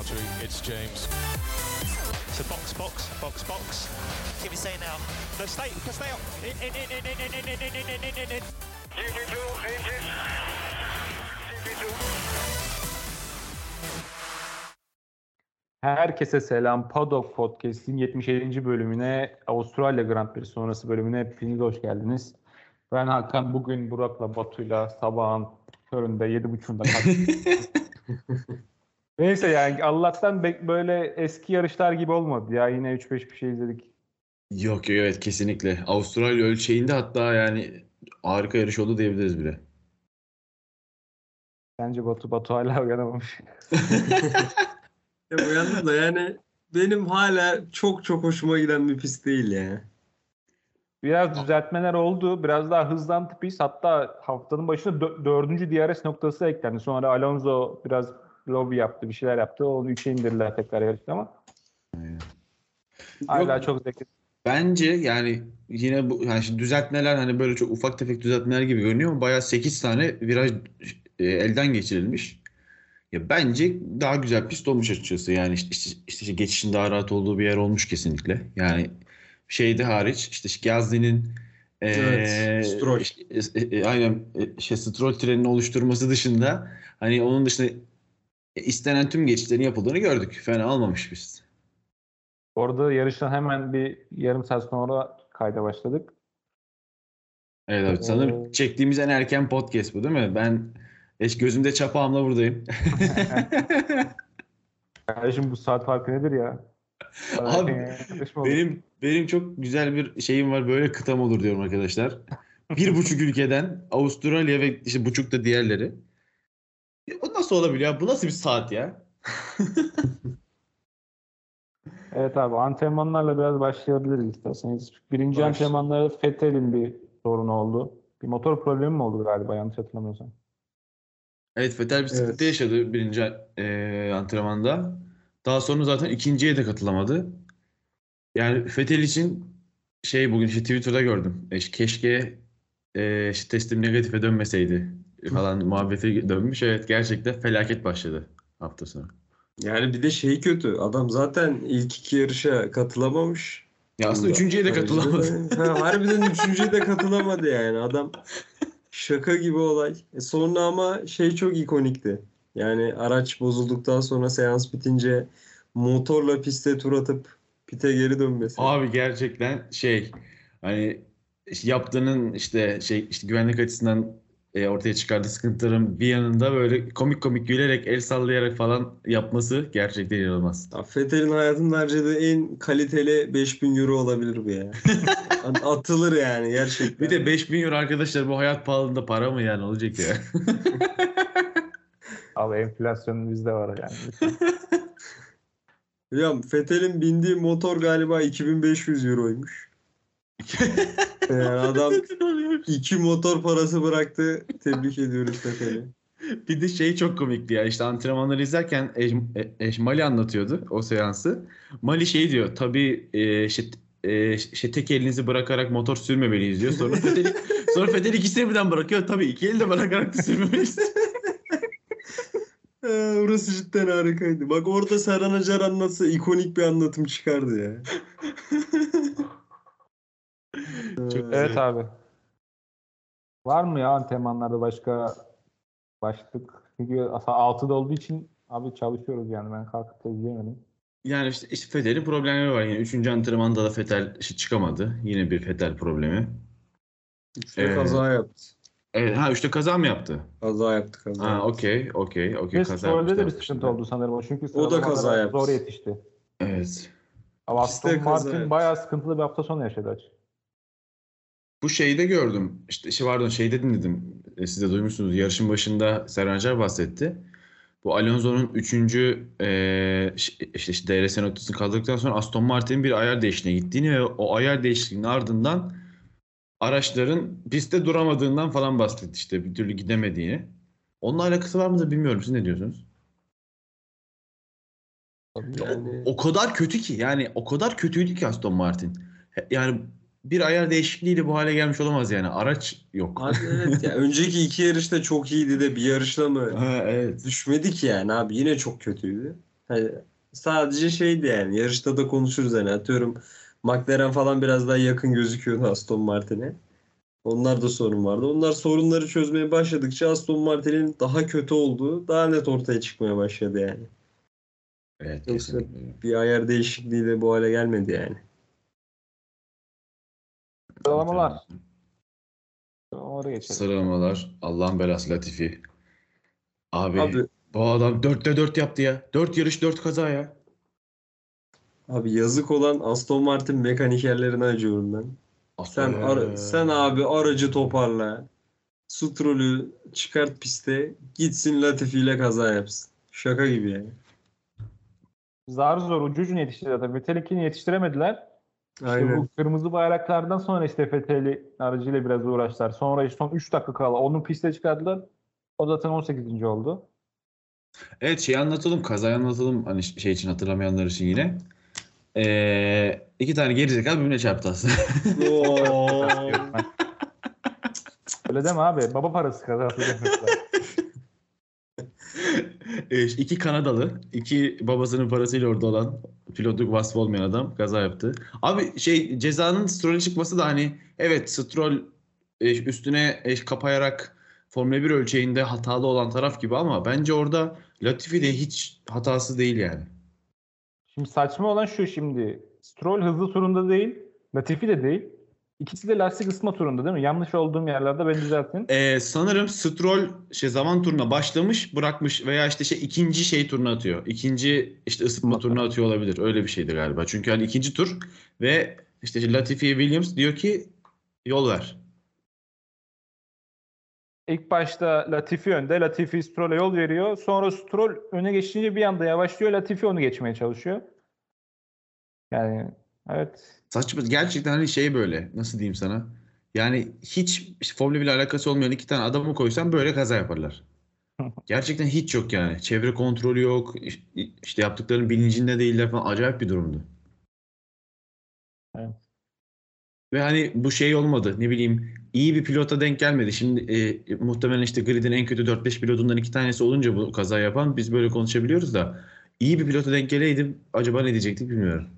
Valtteri, it's James. So box, box, box, box. Can we say now? No, stay, stay up. In, in, in, in, in, in, in, in, in, in, in, in. GP2 engine. GP2. Herkese selam. Paddock Podcast'in 77. bölümüne, Avustralya Grand Prix sonrası bölümüne hepiniz hoş geldiniz. Ben Hakan bugün Burak'la Batu'yla sabahın köründe 7.30'da kalktım. Neyse yani Allah'tan böyle eski yarışlar gibi olmadı ya. Yine 3-5 bir şey izledik. Yok yok evet kesinlikle. Avustralya ölçeğinde hatta yani harika yarış oldu diyebiliriz bile. Bence Batu Batu hala uyanamamış. Ya uyandım da yani benim hala çok çok hoşuma giden bir pist değil ya. Biraz düzeltmeler oldu. Biraz daha hızlandı pist. Hatta haftanın başında dö- dördüncü DRS noktası eklendi. Sonra Alonso biraz lobby yaptı, bir şeyler yaptı. Onu 3'e indirdiler tekrar yarışta ama hala Yok. çok zeki. Bence yani yine bu yani şimdi düzeltmeler hani böyle çok ufak tefek düzeltmeler gibi görünüyor ama bayağı 8 tane viraj e, elden geçirilmiş. Ya bence daha güzel pist olmuş açıkçası. Yani işte, işte, işte geçişin daha rahat olduğu bir yer olmuş kesinlikle. Yani şeyde hariç işte Gasly'nin e, Evet, Stroll. işte, e, e, aynen e, şey Stroll trenini oluşturması dışında hani onun dışında e, istenen tüm geçişlerin yapıldığını gördük. Fena olmamış pist. Orada yarıştan hemen bir yarım saat sonra kayda başladık. Evet abi sanırım Ee, çektiğimiz en erken podcast bu değil mi? Ben eş gözümde çapağımla buradayım. Kardeşim bu saat farkı nedir ya? Abi, benim benim çok güzel bir şeyim var. Böyle kıtam olur diyorum arkadaşlar. Bir buçuk ülkeden Avustralya ve işte buçuk da diğerleri. Ya bu nasıl olabiliyor? ya? Bu nasıl bir saat ya? Evet abi antrenmanlarla biraz başlayabiliriz isterseniz. Birinci Başla. antrenmanlarda Fettel'in bir sorunu oldu. Bir motor problemi mi oldu galiba yanlış hatırlamıyorsam. Evet Vettel bir sıkıntı Evet. yaşadı birinci e, antrenmanda. Daha sonra zaten ikinciye de katılamadı. Yani Vettel için şey bugün işte Twitter'da gördüm. E, keşke e, işte testim negatife dönmeseydi falan muhabbeti dönmüş. Evet gerçekten felaket başladı hafta sonu. Yani bir de şey kötü. Adam zaten ilk iki yarışa katılamamış. Ya aslında üçüncüye de katılamadı. Ha, harbiden üçüncüye de katılamadı yani. Adam şaka gibi olay. E sonra ama şey çok ikonikti. Yani araç bozulduktan sonra seans bitince motorla piste tur atıp pite geri dönmesi. Abi gerçekten şey hani yaptığının işte şey işte güvenlik açısından e, ortaya çıkardığı sıkıntıların bir yanında böyle komik komik gülerek el sallayarak falan yapması gerçekten inanılmaz. Ya Fethel'in hayatında harcadığı en kaliteli 5000 euro olabilir bu ya. At- Atılır yani gerçekten. Bir de 5000 euro arkadaşlar bu hayat pahalılığında para mı yani olacak ya? Abi enflasyon bizde var yani. Biliyorum Fethel'in bindiği motor galiba 2500 euroymuş. Yani adam iki motor parası bıraktı. Tebrik ediyoruz Fethel'i. Bir de şey çok komikti ya işte antrenmanları izlerken Eş, Eş Mali anlatıyordu o seansı. Mali şey diyor tabii e, işte, e, şey, tek elinizi bırakarak motor sürmemeliyiz diyor. Sonra Fethel, sonra Fethel ikisini birden bırakıyor. Tabii iki eli de bırakarak da sürmemeliyiz. Ee, orası cidden harikaydı. Bak orada Serhan Acar anlatsa ikonik bir anlatım çıkardı ya. Çok Evet abi. Var mı ya antrenmanlarda başka başlık? Çünkü aslında 6'da olduğu için abi çalışıyoruz yani ben kalkıp da izleyemedim. Yani işte, işte Fethel'in problemleri var. Yani üçüncü antrenmanda da Fethel işte çıkamadı. Yine bir Fethel problemi. İşte Ee, kaza yaptı. Evet, ha üçte kaza mı yaptı? Kaza yaptı kaza. Ha yaptı. okey okey okey Ve kaza Stroll'de de bir sıkıntı oldu sanırım o. Çünkü O da kaza yaptı. Zor yetişti. Evet. Ama Aston Martin yaptı. bayağı sıkıntılı bir hafta sonu yaşadı açık. Bu şeyde gördüm. İşte şey pardon şeyde dinledim. E, siz de duymuşsunuz. Yarışın başında Serhan Acar bahsetti. Bu Alonso'nun 3. E, işte, işte DRS noktasını kaldırdıktan sonra Aston Martin'in bir ayar değişikliğine gittiğini ve o ayar değişikliğinin ardından araçların pistte duramadığından falan bahsetti işte bir türlü gidemediğini. Onunla alakası var mıdır bilmiyorum. Siz ne diyorsunuz? Yani O kadar kötü ki yani o kadar kötüydü ki Aston Martin. Yani bir ayar değişikliğiyle bu hale gelmiş olamaz yani. Araç yok. Abi evet ya önceki iki yarışta çok iyiydi de bir yarışta mı Ha, evet. düşmedi ki yani abi yine çok kötüydü. Hani sadece şeydi yani yarışta da konuşuruz hani atıyorum McLaren falan biraz daha yakın gözüküyordu Aston Martin'e. Onlar da sorun vardı. Onlar sorunları çözmeye başladıkça Aston Martin'in daha kötü olduğu daha net ortaya çıkmaya başladı yani. Evet Yoksa- kesinlikle. Bir ayar değişikliği de bu hale gelmedi yani. Sıralamalar. Oraya geçelim. Sıralamalar. Allah'ın belası Latifi. Abi, Abi, bu adam 4'te 4 yaptı ya. 4 yarış 4 kaza ya. abi yazık olan Aston Martin mekanikerlerine acıyorum ben. Sen Ee, ara- sen abi aracı toparla. Stroll'ü çıkart piste. Gitsin Latifi ile kaza yapsın. Şaka gibi yani. Zar zor ucu ucuna yetiştirdi zaten. Vettel'inkini yetiştiremediler. İşte Aynen. bu kırmızı bayraklardan sonra işte Vettel'i aracıyla biraz uğraştılar. Sonra işte son 3 dakika kala onu piste çıkardılar. O zaten 18. oldu. Evet şey anlatalım. Kazayı anlatalım. Hani şey için hatırlamayanlar için yine. Ee, iki tane gerizekalı birbirine çarptı aslında. Öyle deme abi. Baba parası kazası iki Kanadalı, iki babasının parasıyla orada olan pilotluk vasfı olmayan adam kaza yaptı. Abi şey cezanın Stroll'e çıkması da hani evet Stroll e, üstüne e, kapayarak Formula 1 ölçeğinde hatalı olan taraf gibi ama bence orada Latifi de hiç hatası değil yani. Şimdi saçma olan şu şimdi. Stroll hızlı turunda değil. Latifi de değil. İkisi de lastik ısıtma turunda değil mi? Yanlış olduğum yerlerde beni düzeltin. Ee, sanırım Stroll şey zaman turuna başlamış, bırakmış veya işte şey ikinci şey turuna atıyor. İkinci işte ısıtma turuna atıyor olabilir. Öyle bir şeydi galiba. Çünkü hani ikinci tur ve işte Latifi Williams diyor ki yol ver. İlk başta Latifi önde. Latifi Stroll'e yol veriyor. Sonra Stroll öne geçince bir anda yavaşlıyor. Latifi onu geçmeye çalışıyor. Yani evet. Saçma. Gerçekten hani şey böyle nasıl diyeyim sana? Yani hiç işte Formula 1 ile alakası olmayan iki tane adamı koysan böyle kaza yaparlar. Gerçekten hiç yok yani. Çevre kontrolü yok. İşte yaptıklarının bilincinde değiller falan. Acayip bir durumdu. Evet. Ve hani bu şey olmadı. Ne bileyim iyi bir pilota denk gelmedi. Şimdi e, muhtemelen işte gridin en kötü 4-5 pilotundan iki tanesi olunca bu kaza yapan biz böyle konuşabiliyoruz da iyi bir pilota denk geleydi acaba ne diyecektik bilmiyorum.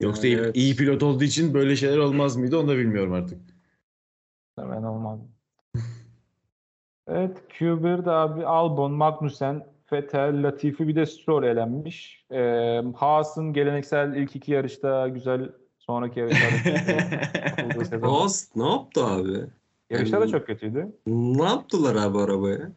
Yoksa iyi, Evet. iyi pilot olduğu için böyle şeyler olmaz mıydı onu da bilmiyorum artık. Ben olmaz. Evet Q1'de abi Albon, Magnussen, Vettel, Latifi bir de Stroll elenmiş. Ee, Haas'ın geleneksel ilk iki yarışta güzel sonraki yarışlarda. Haas ne yaptı abi? Yarışlar da çok kötüydü. Ne yaptılar abi arabaya?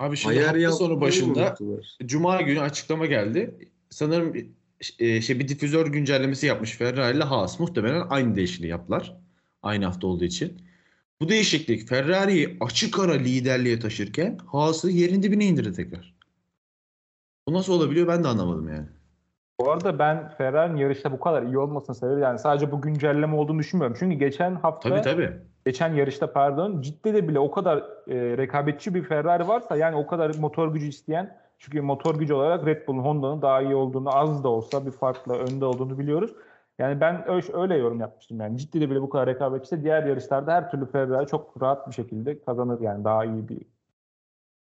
Abi şimdi Ayar hafta sonu başında. Cuma günü açıklama geldi. Sanırım e, şey bir difüzör güncellemesi yapmış Ferrari ile Haas. Muhtemelen aynı değişikliği yaptılar. Aynı hafta olduğu için. Bu değişiklik Ferrari'yi açık ara liderliğe taşırken Haas'ı yerin dibine indirdi tekrar. Bu nasıl olabiliyor ben de anlamadım yani. Bu arada ben Ferrari'nin yarışta bu kadar iyi olmasının sebebi yani sadece bu güncelleme olduğunu düşünmüyorum. Çünkü geçen hafta Tabii tabii. geçen yarışta pardon Cidde'de bile o kadar e, rekabetçi bir Ferrari varsa yani o kadar motor gücü isteyen çünkü motor gücü olarak Red Bull'un Honda'nın daha iyi olduğunu az da olsa bir farkla önde olduğunu biliyoruz. Yani ben öyle, yorum yapmıştım yani Cidde'de bile bu kadar rekabetçiyse diğer yarışlarda her türlü Ferrari çok rahat bir şekilde kazanır yani daha iyi bir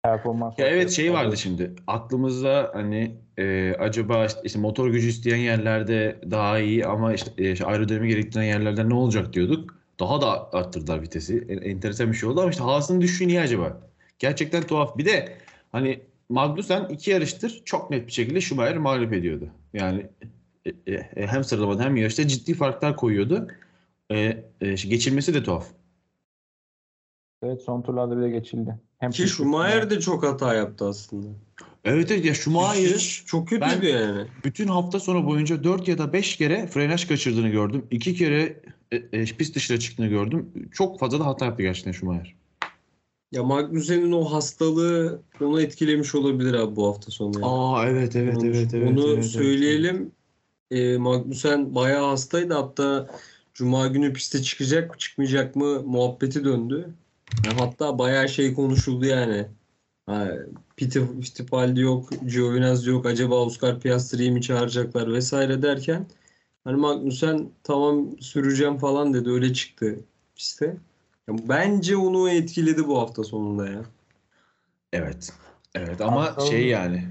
performans. Ya evet şey vardı şimdi. Aklımızda hani e, acaba işte, işte motor gücü isteyen yerlerde daha iyi ama işte, e, işte aerodinami gerektiren yerlerde ne olacak diyorduk. Daha da arttırdılar vitesi. En, enteresan bir şey oldu ama işte Haas'ın düşüşü niye acaba? Gerçekten tuhaf. Bir de hani Magnussen iki yarıştır çok net bir şekilde Schumacher'i mağlup ediyordu. Yani e, e, hem sıralamada hem yarışta ciddi farklar koyuyordu. E, e, geçilmesi de tuhaf. Evet son turlarda bile geçildi. Hem Ki Schumacher de çok hata yaptı aslında. Evet evet ya Schumacher çok kötüydü Ben- yani. bütün hafta sonu boyunca 4 ya da 5 kere frenaj kaçırdığını gördüm. 2 kere e, e, pist dışına çıktığını gördüm. Çok fazla da hata yaptı gerçekten Schumacher. Ya Magnussen'in o hastalığı onu etkilemiş olabilir abi bu hafta sonu. yani. Aa evet evet Onu- evet evet. Onu evet, evet. söyleyelim. Ee, Magnussen bayağı hastaydı. Hatta Cuma günü piste çıkacak mı çıkmayacak mı muhabbeti döndü. Hatta bayağı şey konuşuldu yani. Ha, Piti- Fittipaldi yok, Giovinazzi yok. Acaba Oscar Piastri'yi mi çağıracaklar vesaire derken hani Magnussen tamam süreceğim falan dedi. Öyle çıktı piste. Bence onu etkiledi bu hafta sonunda ya. Evet. Evet ama Bakalım. şey yani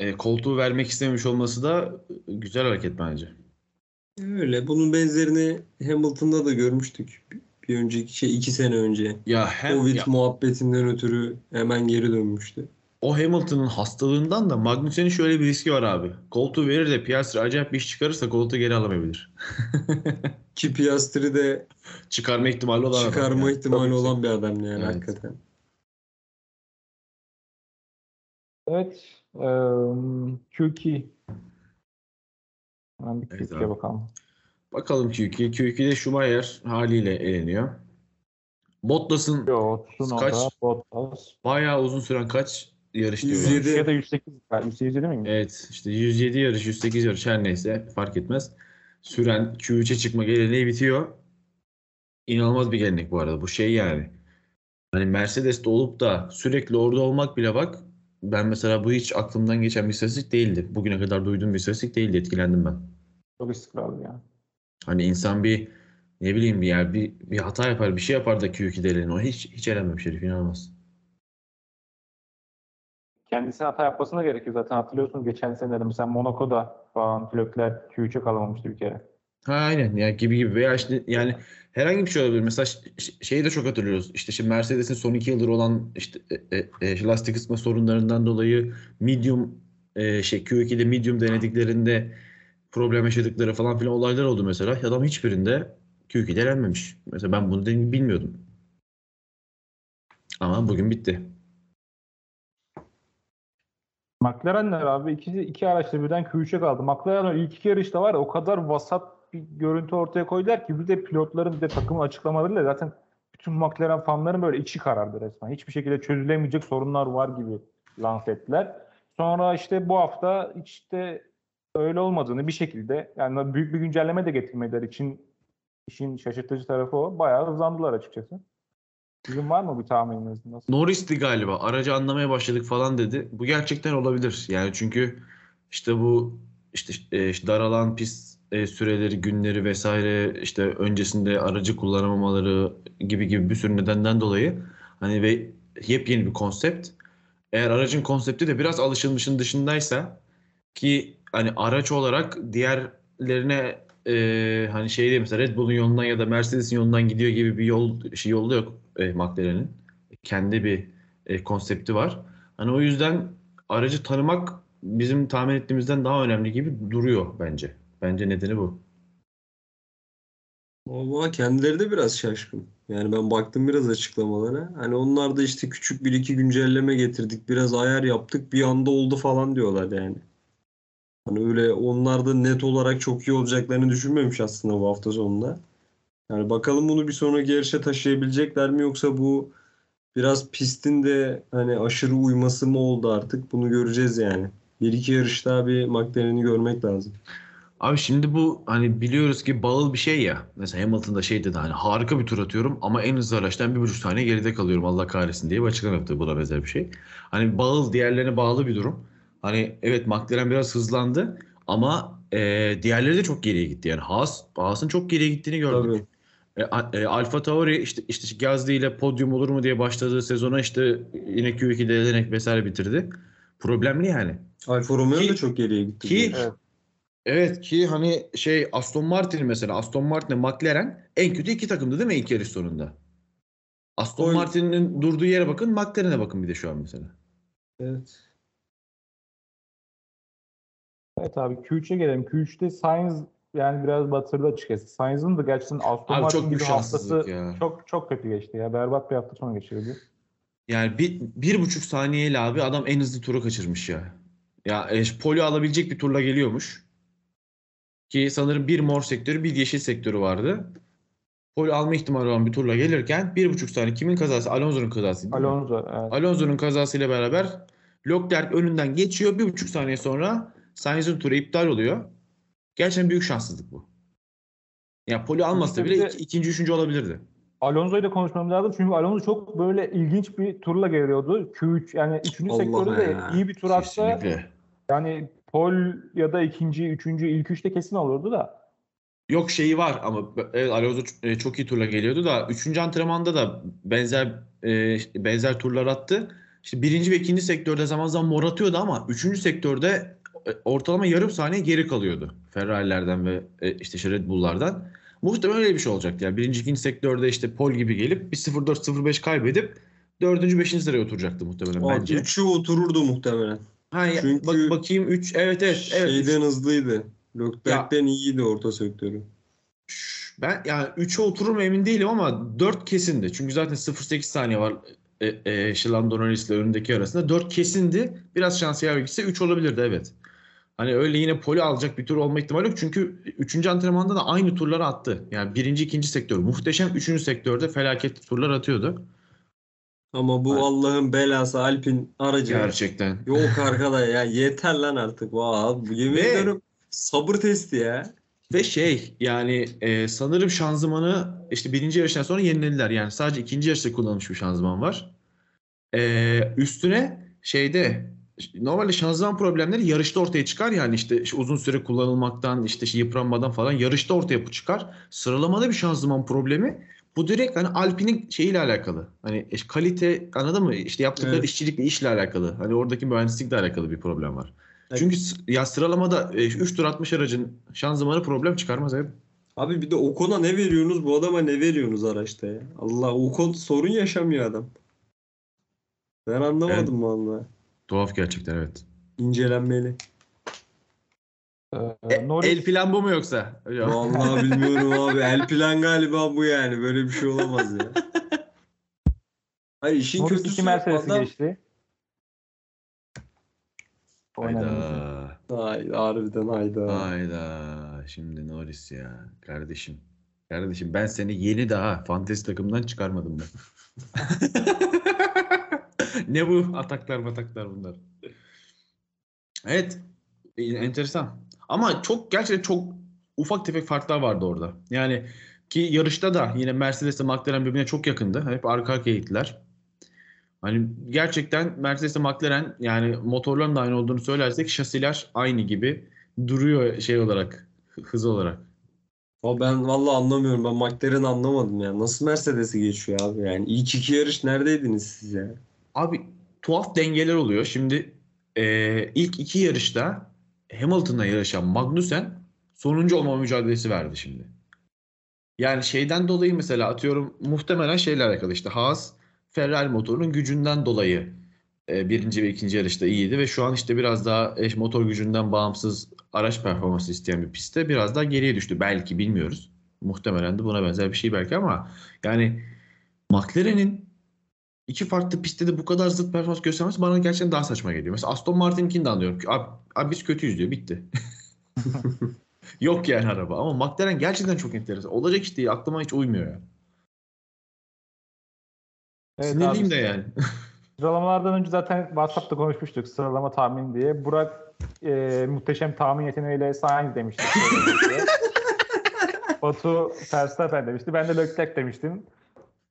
e, koltuğu vermek istememiş olması da güzel hareket bence. Öyle. Bunun benzerini Hamilton'da da görmüştük. Bir önceki şey iki sene önce. Ya hem Covid ya, muhabbetinden ötürü hemen geri dönmüştü. O Hamilton'ın hastalığından da Magnussen'in şöyle bir riski var abi. Koltuğu verir de Piastri acayip bir iş çıkarırsa koltuğu geri alamayabilir. Ki Piastri de Çıkarma ihtimali olan adam çıkarma yani. ihtimali ki. olan bir adam yani Evet. hakikaten. Evet. eee Q2. Hemen bir Evet Q2'ye abi. bakalım. Bakalım Q2. Q2'de Schumacher haliyle eleniyor. Bottas'ın Yo, Kaç? Bottas. bayağı uzun süren kaç yarış diyorlar. 107. Ya da 108. galiba. 107 mi? Evet işte 107 yarış 108 yarış her neyse fark etmez. Süren Q3'e çıkma geleneği bitiyor. İnanılmaz bir gelenek bu arada. Bu şey yani. Hani Mercedes'te olup da sürekli orada olmak bile bak ben mesela bu hiç aklımdan geçen bir istatistik değildi. Bugüne kadar duyduğum bir istatistik değildi. Etkilendim ben. Çok istikrarlı yani. Hani insan bir ne bileyim bir yer bir, bir hata yapar bir şey yapar da Q2'de elenir. O hiç hiç elenmemiş herif inanılmaz. Kendisine hata yapmasına gerekiyor zaten hatırlıyorsun geçen senelerde mesela Monaco'da falan pilotlar Q3'e kalamamıştı bir kere. Ha aynen ya gibi gibi veya işte yani herhangi bir şey olabilir. Mesela şeyi de çok hatırlıyoruz. İşte şimdi Mercedes'in son iki yıldır olan işte e, e, e, lastik ısıtma sorunlarından dolayı medium e, şey Q2'de medium denediklerinde problem yaşadıkları falan filan olaylar oldu mesela. Adam hiçbirinde Q2'de elenmemiş. Mesela ben bunu bilmiyordum. Ama bugün bitti. McLaren'ler abi iki, iki araçta birden Q3'e kaldı. McLaren ilk iki yarışta var ya o kadar vasat bir görüntü ortaya koydular ki bir de pilotların bir de takımın açıklamalarıyla zaten bütün McLaren fanların böyle içi karardı resmen. Hiçbir şekilde çözülemeyecek sorunlar var gibi lanse ettiler. Sonra işte bu hafta işte öyle olmadığını bir şekilde yani büyük bir güncelleme de getirmediler için işin şaşırtıcı tarafı o. Bayağı hızlandılar açıkçası. Sizin var mı bir tahmininiz? Nasıl? Norris'ti galiba. Aracı anlamaya başladık falan dedi. Bu gerçekten olabilir. Yani çünkü işte bu işte e, işte daralan pist e, süreleri, günleri vesaire işte öncesinde aracı kullanamamaları gibi gibi bir sürü nedenden dolayı hani ve yepyeni bir konsept. Eğer aracın konsepti de biraz alışılmışın dışındaysa ki hani araç olarak diğerlerine e, hani şey değil mesela Red Bull'un yolundan ya da Mercedes'in yolundan gidiyor gibi bir yol şey yolu yok e, McLaren'in. Kendi bir e, konsepti var. Hani o yüzden aracı tanımak bizim tahmin ettiğimizden daha önemli gibi duruyor bence. Bence nedeni bu. Ama kendileri de biraz şaşkın. Yani ben baktım biraz açıklamalara. Hani onlar da işte küçük bir iki güncelleme getirdik. Biraz ayar yaptık. Bir anda oldu falan diyorlar yani. Hani öyle onlar da net olarak çok iyi olacaklarını düşünmemiş aslında bu hafta sonunda. Yani bakalım bunu bir sonraki yarışa taşıyabilecekler mi yoksa bu biraz pistin de hani aşırı uyması mı oldu artık bunu göreceğiz yani. Bir iki yarış bir McLaren'i görmek lazım. Abi şimdi bu hani biliyoruz ki bağıl bir şey ya. Mesela Hamilton'da şey dedi hani harika bir tur atıyorum ama en hızlı araçtan bir buçuk saniye geride kalıyorum Allah kahretsin diye bir açıklama yaptı. Buna benzer bir şey. Hani bağıl diğerlerine bağlı bir durum. Hani evet McLaren biraz hızlandı ama e, diğerleri de çok geriye gitti. Yani Haas, Haas'ın çok geriye gittiğini gördük. Tabii. E, e, Alfa Tauri işte işte Gasly ile podyum olur mu diye başladığı sezona işte yine Q2'de elenerek vesaire bitirdi. Problemli yani. Alfa Romeo da çok geriye gitti. Ki Evet. evet ki hani şey Aston Martin mesela Aston Martin McLaren en kötü iki takımdı değil mi ilk yarış sonunda? Aston Oy. Martin'in durduğu yere bakın, McLaren'e bakın bir de şu an mesela. Evet. Evet abi Q3'e gelelim. Q3'te Sainz yani biraz batırdı açıkçası. Sainz'ın da gerçekten Aston Martin gibi haftası ya. çok çok kötü geçti ya. Berbat bir hafta sonu geçirdi. Yani bir, bir buçuk saniyeyle abi adam en hızlı turu kaçırmış ya. Ya e, poli alabilecek bir turla geliyormuş. Ki sanırım bir mor sektörü bir yeşil sektörü vardı. Poli alma ihtimali olan bir turla gelirken bir buçuk saniye kimin kazası? Alonso'nun kazası. Alonso evet. Alonso'nun kazasıyla beraber Leclerc önünden geçiyor. Bir buçuk saniye sonra Sainz'in turu iptal oluyor. Gerçekten büyük şanssızlık bu. Ya poli almasa bile ik- ikinci, üçüncü olabilirdi. Alonso ile konuşmam lazım çünkü Alonso çok böyle ilginç bir turla geliyordu. Q3 yani 3. Allah sektörde de iyi bir tur atsa Kesinlikle. yani pol ya da ikinci, üçüncü, ilk üçte kesin olurdu da. Yok şeyi var ama evet, Alonso e, çok iyi turla geliyordu da üçüncü antrenmanda da benzer e, benzer turlar attı. işte birinci ve ikinci sektörde zaman zaman mor atıyordu ama üçüncü sektörde ortalama yarım saniye geri kalıyordu. Ferrari'lerden ve e, işte Red Bull'lardan. Muhtemelen öyle bir şey olacaktı. Yani birinci, ikinci sektörde işte pol gibi gelip bir 0-4-0-5 kaybedip dördüncü, beşinci sıraya oturacaktı muhtemelen Abi bence. üçü otururdu muhtemelen. Ha, Çünkü bak, bakayım 3 evet evet. evet Şeyden hızlıydı. Leclerc'ten iyiydi orta sektörü. Ben yani 3'e oturur mu emin değilim ama 4 kesindi. Çünkü zaten 0.8 saniye var e, e, ile önündeki arasında. 4 kesindi. Biraz şans yaver gitse 3 olabilirdi evet. Hani öyle yine poli alacak bir tur olma ihtimali yok. Çünkü 3. antrenmanda da aynı turları attı. Yani birinci, ikinci sektör muhteşem. Üçüncü sektörde felaket turlar atıyordu. Ama bu Evet. Allah'ın belası Alpin aracı. Gerçekten. Yok arkadaş ya yeter lan artık. Vay, yemin Ve- ediyorum sabır testi ya. Ve şey yani e, sanırım şanzımanı işte birinci yarıştan sonra yenilediler. Yani sadece ikinci yarışta kullanılmış bir şanzıman var. E, üstüne şeyde normalde şanzıman problemleri yarışta ortaya çıkar yani işte, işte uzun süre kullanılmaktan işte yıpranmadan falan yarışta ortaya çıkar. Sıralamada bir şanzıman problemi bu direkt hani Alpine'in şeyiyle alakalı. Hani e, kalite anladın mı? İşte yaptıkları Evet. işçilikle işle alakalı. Hani oradaki mühendislikle alakalı bir problem var. Evet. Çünkü ya sıralamada 3 tur atmış aracın şanzımanı problem çıkarmaz abi. Abi bir de Ocon'a ne veriyorsunuz bu adama ne veriyorsunuz araçta ya? Allah Ocon sorun yaşamıyor adam. Ben anlamadım vallahi. Tuhaf gerçekten evet. İncelenmeli. Ee, Norris El plan bu mu yoksa? Hocam? Vallahi bilmiyorum abi. El plan galiba bu yani. Böyle bir şey olamaz ya. Hayır işin Norris kötüsü Mercedes'i adam... geçti. O önemli. Hayda. Ay, harbiden hayda. Hayda. Şimdi Norris ya. Kardeşim. Kardeşim ben seni yeni daha fantezi takımdan çıkarmadım ben. ne bu ataklar mataklar bunlar. Evet. e, Enteresan. Ama çok gerçekten çok ufak tefek farklar vardı orada. Yani ki yarışta da yine Mercedes ile McLaren birbirine çok yakındı. Hep arka arkaya gittiler. Hani gerçekten Mercedes ile McLaren yani motorların da aynı olduğunu söylersek şasiler aynı gibi duruyor şey olarak hız olarak. Ama ben vallahi anlamıyorum. Ben McLaren'i anlamadım ya. Nasıl Mercedes'i geçiyor abi yani? İlk iki yarış neredeydiniz siz ya? Abi tuhaf dengeler oluyor. Şimdi eee, ilk iki yarışta Hamilton'la yarışan Magnussen sonuncu olma mücadelesi verdi şimdi. Yani şeyden dolayı mesela atıyorum muhtemelen şeyle alakalı işte Haas Ferrari motorunun gücünden dolayı e, birinci ve ikinci yarışta iyiydi ve şu an işte biraz daha e, motor gücünden bağımsız araç performansı isteyen bir pistte biraz daha geriye düştü. Belki bilmiyoruz. Muhtemelen de buna benzer bir şey belki ama yani McLaren'in iki farklı pistte de bu kadar zıt performans göstermesi bana gerçekten daha saçma geliyor. Mesela Aston Martin'inkini de anlıyorum. Abi, abi biz kötüyüz diyor. Bitti. Yok yani araba. Ama McLaren gerçekten çok enteresan. Olacak iş değil. Aklıma hiç uymuyor ya. Evet Sinirliyim de yani. Sıralamalardan önce zaten WhatsApp'ta konuşmuştuk sıralama tahmini diye. Burak e, muhteşem tahmin yeteneğiyle Sainz demişti. Batu Verstappen demişti. Ben de Leclerc demiştim.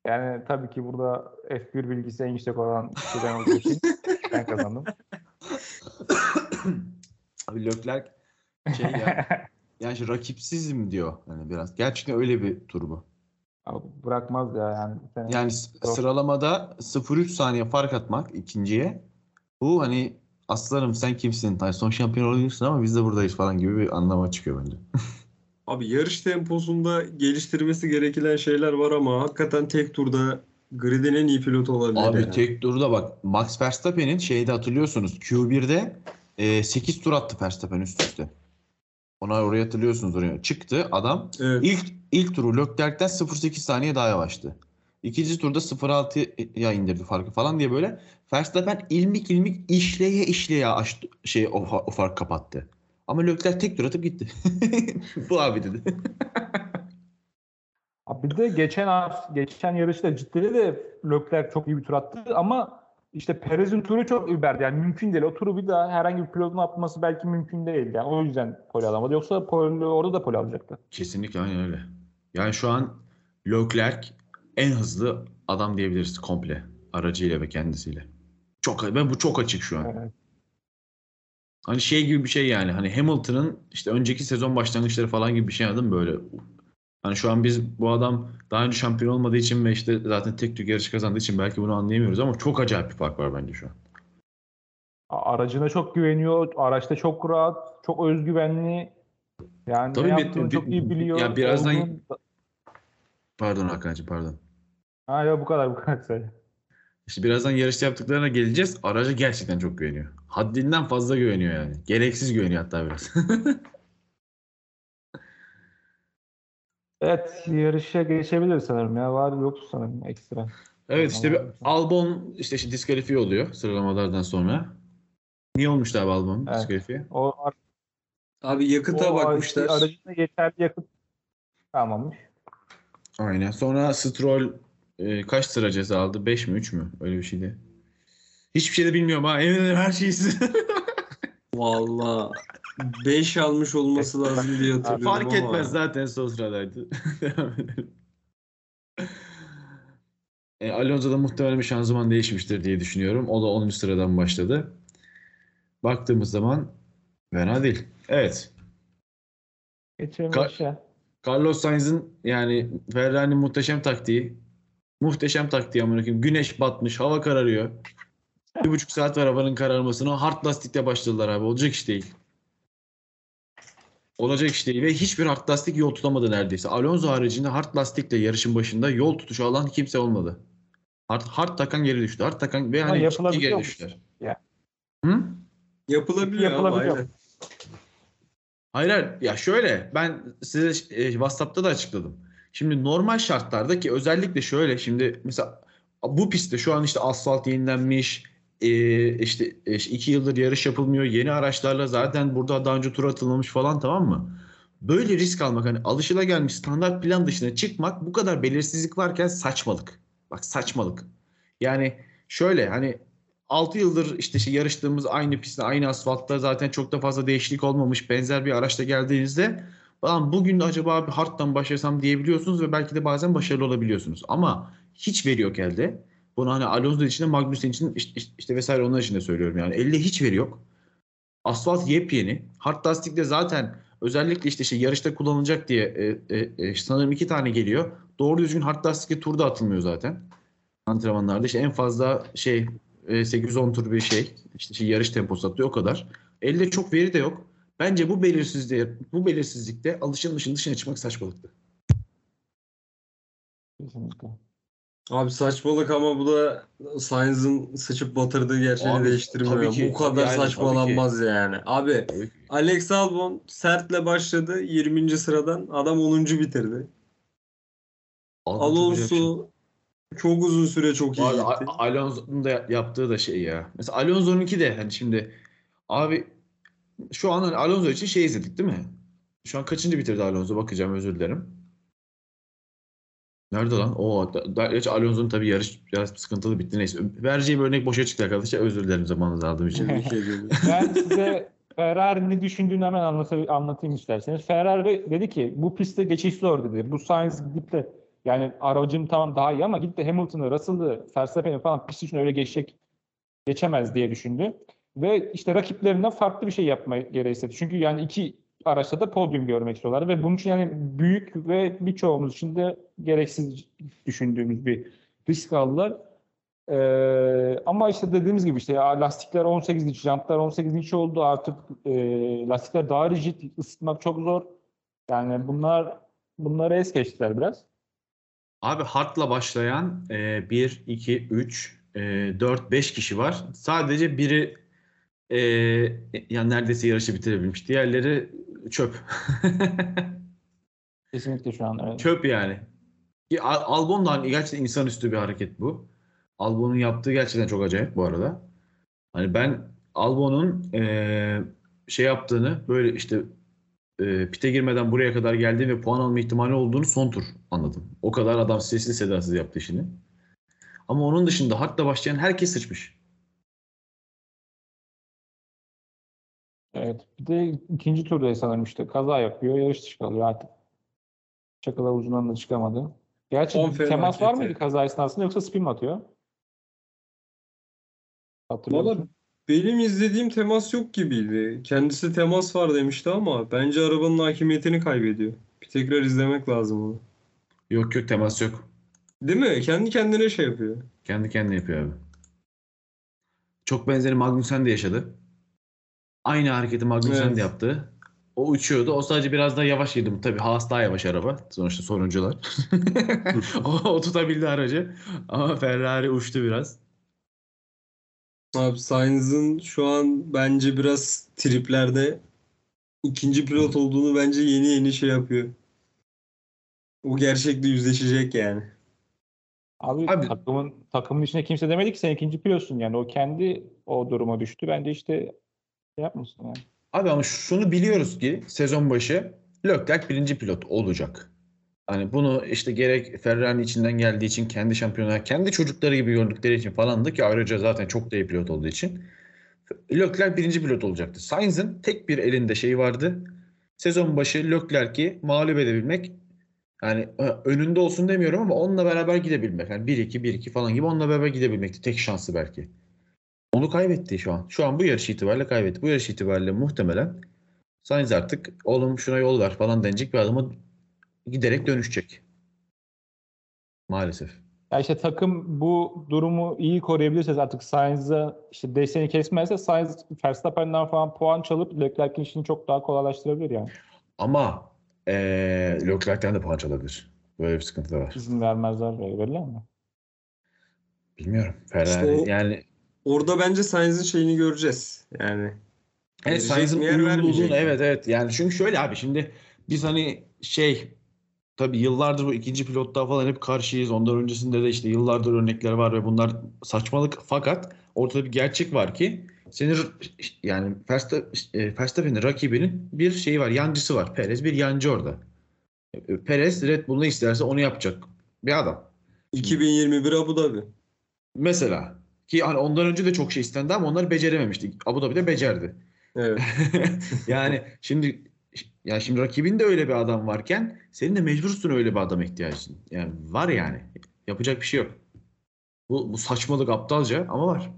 Yani tabii ki burada F1 bilgisi en yüksek olan kişiden olduğu için ben kazandım. Abi Leclerc şey ya. yani rakipsizim diyor. Yani biraz. Gerçekten öyle bir tur bu. Abi bırakmaz ya yani. Sen- Yani Doğru. sıralamada 0-3 saniye fark atmak ikinciye. Bu hani aslanım sen kimsin? Hani son şampiyon oluyorsun ama biz de buradayız falan gibi bir anlama çıkıyor bence. Abi yarış temposunda geliştirmesi gereken şeyler var ama hakikaten tek turda gridin en iyi pilotu olabilir Abi ya. tek turda bak Max Verstappen'in şeyde hatırlıyorsunuz Q1'de e, 8 tur attı Verstappen üst üste. Ona oraya hatırlıyorsunuz oraya. Çıktı adam Evet. ilk ilk turu Leclerc'ten 0.8 saniye daha yavaştı. İkinci turda 0.6'ya indirdi farkı falan diye böyle Verstappen ilmik ilmik işleye işleye açtı, şey o, o fark kapattı. Ama Leclerc tek tur atıp gitti. Bu abi dedi. Abi bir de geçen geçen yarışta ciddi de Leclerc çok iyi bir tur attı ama işte Perez'in turu çok überdi. Yani mümkün değil. O turu bir daha herhangi bir pilotun atması belki mümkün değil. Yani o yüzden pole alamadı. Yoksa pole, orada da pole alacaktı. Kesinlikle aynen öyle. Yani şu an Leclerc en hızlı adam diyebiliriz komple. Aracıyla ve kendisiyle. Çok ben bu çok açık şu an. Evet. Hani şey gibi bir şey yani. Hani Hamilton'ın işte önceki sezon başlangıçları falan gibi bir şey anladın mı böyle? Hani şu an biz bu adam daha önce şampiyon olmadığı için ve işte zaten tek tük yarış kazandığı için belki bunu anlayamıyoruz ama çok acayip bir fark var bence şu an. Aracına çok güveniyor. Araçta çok rahat, çok özgüvenli. Yani Tabii ne yaptığını bir- çok iyi biliyor. ya birazdan- Pardon Hakan'cığım pardon. Ha ya bu kadar bu kadar söyle. İşte birazdan yarışta yaptıklarına geleceğiz. Araca gerçekten çok güveniyor. Haddinden fazla güveniyor yani. Gereksiz güveniyor hatta biraz. Evet yarışa geçebiliriz sanırım ya. Var yoktu sanırım ekstra. evet işte bir. Albon işte, işte diskalifiye oluyor sıralamalardan sonra. Niye olmuştu abi Albon Evet. diskalifiye? O, Abi yakıta o bakmışlar. aracında yeterli yakıt kalmamış. Aynen. Sonra Stroll e, kaç sıra ceza aldı? 5 mi 3 mü? Öyle bir şeydi. Hiçbir şey de bilmiyorum ha. Eminim her şeyi siz. Valla 5 almış olması lazım diye hatırlıyorum Fark ama. etmez zaten son sıradaydı. Devam edelim. E, Alonso'da muhtemelen bir şanzıman değişmiştir diye düşünüyorum. O da 10. sıradan başladı. Baktığımız zaman fena değil. Evet. Geçelim Ka-. Carlos Sainz'in yani Ferrari'nin muhteşem taktiği. Muhteşem taktiği amına koyayım. Güneş batmış, hava kararıyor. Bir buçuk saat var havanın kararmasına. Hard lastikle başladılar abi. Olacak iş değil. Olacak iş değil. Ve hiçbir hard lastik yol tutamadı neredeyse. Alonso haricinde hard lastikle yarışın başında yol tutuşu alan kimse olmadı. Hard, hard takan geri düştü. Hard takan ve hani ciddi yapılabiliyor geri düştüler. Ya. Hı? Yapılabiliyor, Yapılabiliyor. ama aynen. Hayır hayır. Ya şöyle ben size e, WhatsApp'ta da açıkladım. Şimdi normal şartlarda ki özellikle şöyle şimdi mesela bu pistte şu an işte asfalt yenilenmiş e, işte e, iki yıldır yarış yapılmıyor. Yeni araçlarla zaten burada daha önce tur atılmamış falan tamam mı? Böyle risk almak hani alışılagelmiş standart plan dışına çıkmak bu kadar belirsizlik varken saçmalık. Bak saçmalık. Yani şöyle hani 6 yıldır işte şey yarıştığımız aynı pistte, aynı asfaltta zaten çok da fazla değişiklik olmamış benzer bir araçla geldiğinizde "Lan bugün acaba bir hardtan başlasam diyebiliyorsunuz ve belki de bazen başarılı olabiliyorsunuz. Ama hiç veri yok elde. Bunu hani Alonso için de Magnussen için işte, işte vesaire onlar için de söylüyorum yani. Elde hiç veri yok. Asfalt yepyeni. Hard lastikte zaten özellikle işte şey yarışta kullanılacak diye e, e, e, sanırım iki tane geliyor. Doğru düzgün hard lastikle turda atılmıyor zaten. Antrenmanlarda işte en fazla şey e, 810 tur bir şey. İşte şey, yarış temposu atıyor o kadar. Elde çok veri de yok. Bence bu belirsizliğe, bu belirsizlikte alışılmışın dışına çıkmak saçmalıktı. Kesinlikle. Abi saçmalık ama bu da Sainz'ın sıçıp batırdığı gerçeğini Abi, değiştirmiyor. tabii ki. Bu kadar Yani tabii saçmalanmaz yani. Abi Alex Albon sertle başladı 20. sıradan adam 10. bitirdi. Alonso çok uzun süre çok iyi arada gitti. Alonso'nun da yaptığı da şey ya. Mesela Alonso'nunki de hani şimdi abi şu an hani Alonso için şey izledik değil mi? Şu an kaçıncı bitirdi Alonso? Bakacağım özür dilerim. Nerede lan? O gerçi Alonso'nun tabii yarış biraz sıkıntılı bitti. Neyse. Vereceğim örnek boşa çıktı arkadaşlar. Özür dilerim zamanınızı aldığım için. Ben size Ferrari ne düşündüğünü hemen anlata- anlatayım isterseniz. Ferrari dedi ki bu pistte geçiş zor dedi. Bu Sainz gidip de yani aracın tamam daha iyi ama gidip de Hamilton'ı, Russell'ı, Verstappen'i falan pist için öyle geçecek geçemez diye düşündü. Ve işte rakiplerinden farklı bir şey yapma gereği hissetti. Çünkü yani iki araçta da podyum görmek istiyorlar ve bunun için yani büyük ve birçoğumuz için de gereksiz düşündüğümüz bir risk aldılar. Ee, ama işte dediğimiz gibi işte ya lastikler 18 inç, jantlar 18 inç oldu artık e, lastikler daha rigid, ısıtmak çok zor. Yani bunlar bunları es geçtiler biraz. Abi hardla başlayan e, 1, 2, 3, 4, 5 kişi var. Sadece biri e, yani neredeyse yarışı bitirebilmiş. Diğerleri çöp. Kesinlikle şu an öyle. Çöp yani. Albon da hani gerçekten insanüstü bir hareket bu. Albon'un yaptığı gerçekten çok acayip bu arada. Hani ben Albon'un eee, şey yaptığını böyle işte eee, pite girmeden buraya kadar geldiği ve puan alma ihtimali olduğunu son tur anladım. O kadar adam sessiz sedasız yaptı işini. Ama onun dışında hatta başlayan herkes sıçmış. Evet. Bir de ikinci turda sanırım işte kaza yapıyor, yarış dışı kalıyor artık. Çakıl havuzundan da çıkamadı. Gerçi temas var mıydı kaza esnasında yoksa spin mi atıyor? Valla benim izlediğim temas yok gibiydi. Kendisi temas var demişti ama bence arabanın hakimiyetini kaybediyor. Bir tekrar izlemek lazım onu. Yok yok temas yok. Değil mi? Kendi kendine şey yapıyor. Kendi kendine yapıyor abi. Çok benzeri Magnussen de yaşadı. Aynı hareketi Magnussen Evet. de yaptı. O uçuyordu. O sadece biraz daha yavaş girdi. Tabii Haas daha yavaş araba. Sonuçta soruncular. o, o tutabildi aracı. Ama Ferrari uçtu biraz. Abi Sainz'ın şu an bence biraz triplerde ikinci pilot olduğunu bence yeni yeni şey yapıyor. O gerçekle yüzleşecek yani. Abi, Abi- takımın takımın içinde kimse demedi ki sen ikinci pilotsun yani. O kendi o duruma düştü. Bence işte şey yapmasın yani. Abi ama şunu biliyoruz ki sezon başı Leclerc birinci pilot olacak. Hani bunu işte gerek Ferrari'nin içinden geldiği için kendi şampiyonlar, kendi çocukları gibi gördükleri için falan da ki ayrıca zaten çok da iyi pilot olduğu için Leclerc birinci pilot olacaktı. Sainz'ın tek bir elinde şey vardı. Sezon başı Leclerc'i mağlup edebilmek. Yani ö- önünde olsun demiyorum ama onunla beraber gidebilmek. Yani 1-2 1-2 falan gibi onunla beraber gidebilmekti. Tek şansı belki. Onu kaybetti şu an. Şu an bu yarış itibariyle kaybetti. Bu yarış itibariyle muhtemelen Sainz artık oğlum şuna yol ver falan denecek bir adama giderek dönüşecek. Maalesef. Ya işte takım bu durumu iyi koruyabilirse artık Sainz'a işte desteğini kesmezse Sainz Verstappen'den falan puan çalıp Leclerc'in işini çok daha kolaylaştırabilir yani. Ama eee Leclerc'ten de puan çalabilir. Böyle bir sıkıntı da var. İzin vermezler böyle verirler mi? Bilmiyorum. Ferrari İşte yani Orada bence Sainz'in şeyini göreceğiz. Yani Evet yer uyumluluğunu evet evet yani çünkü şöyle abi şimdi biz hani şey tabii yıllardır bu ikinci pilotluğa falan hep karşıyız. Ondan öncesinde de işte yıllardır örnekler var ve bunlar saçmalık fakat ortada bir gerçek var ki senin yani e, Verstappen'in rakibinin bir şeyi var, yancısı var. Perez bir yancı orada. E, Perez Red Bull ne isterse onu yapacak bir adam. 2021 Abu Dhabi. Mesela ki hani ondan önce de çok şey istendi ama onlar becerememişti. Abu Dhabi'de becerdi. Evet. yani şimdi ya şimdi rakibinde öyle bir adam varken senin de mecbursun öyle bir adama ihtiyacın. Yani var yani. Yapacak bir şey yok. Bu, bu saçmalık aptalca ama var.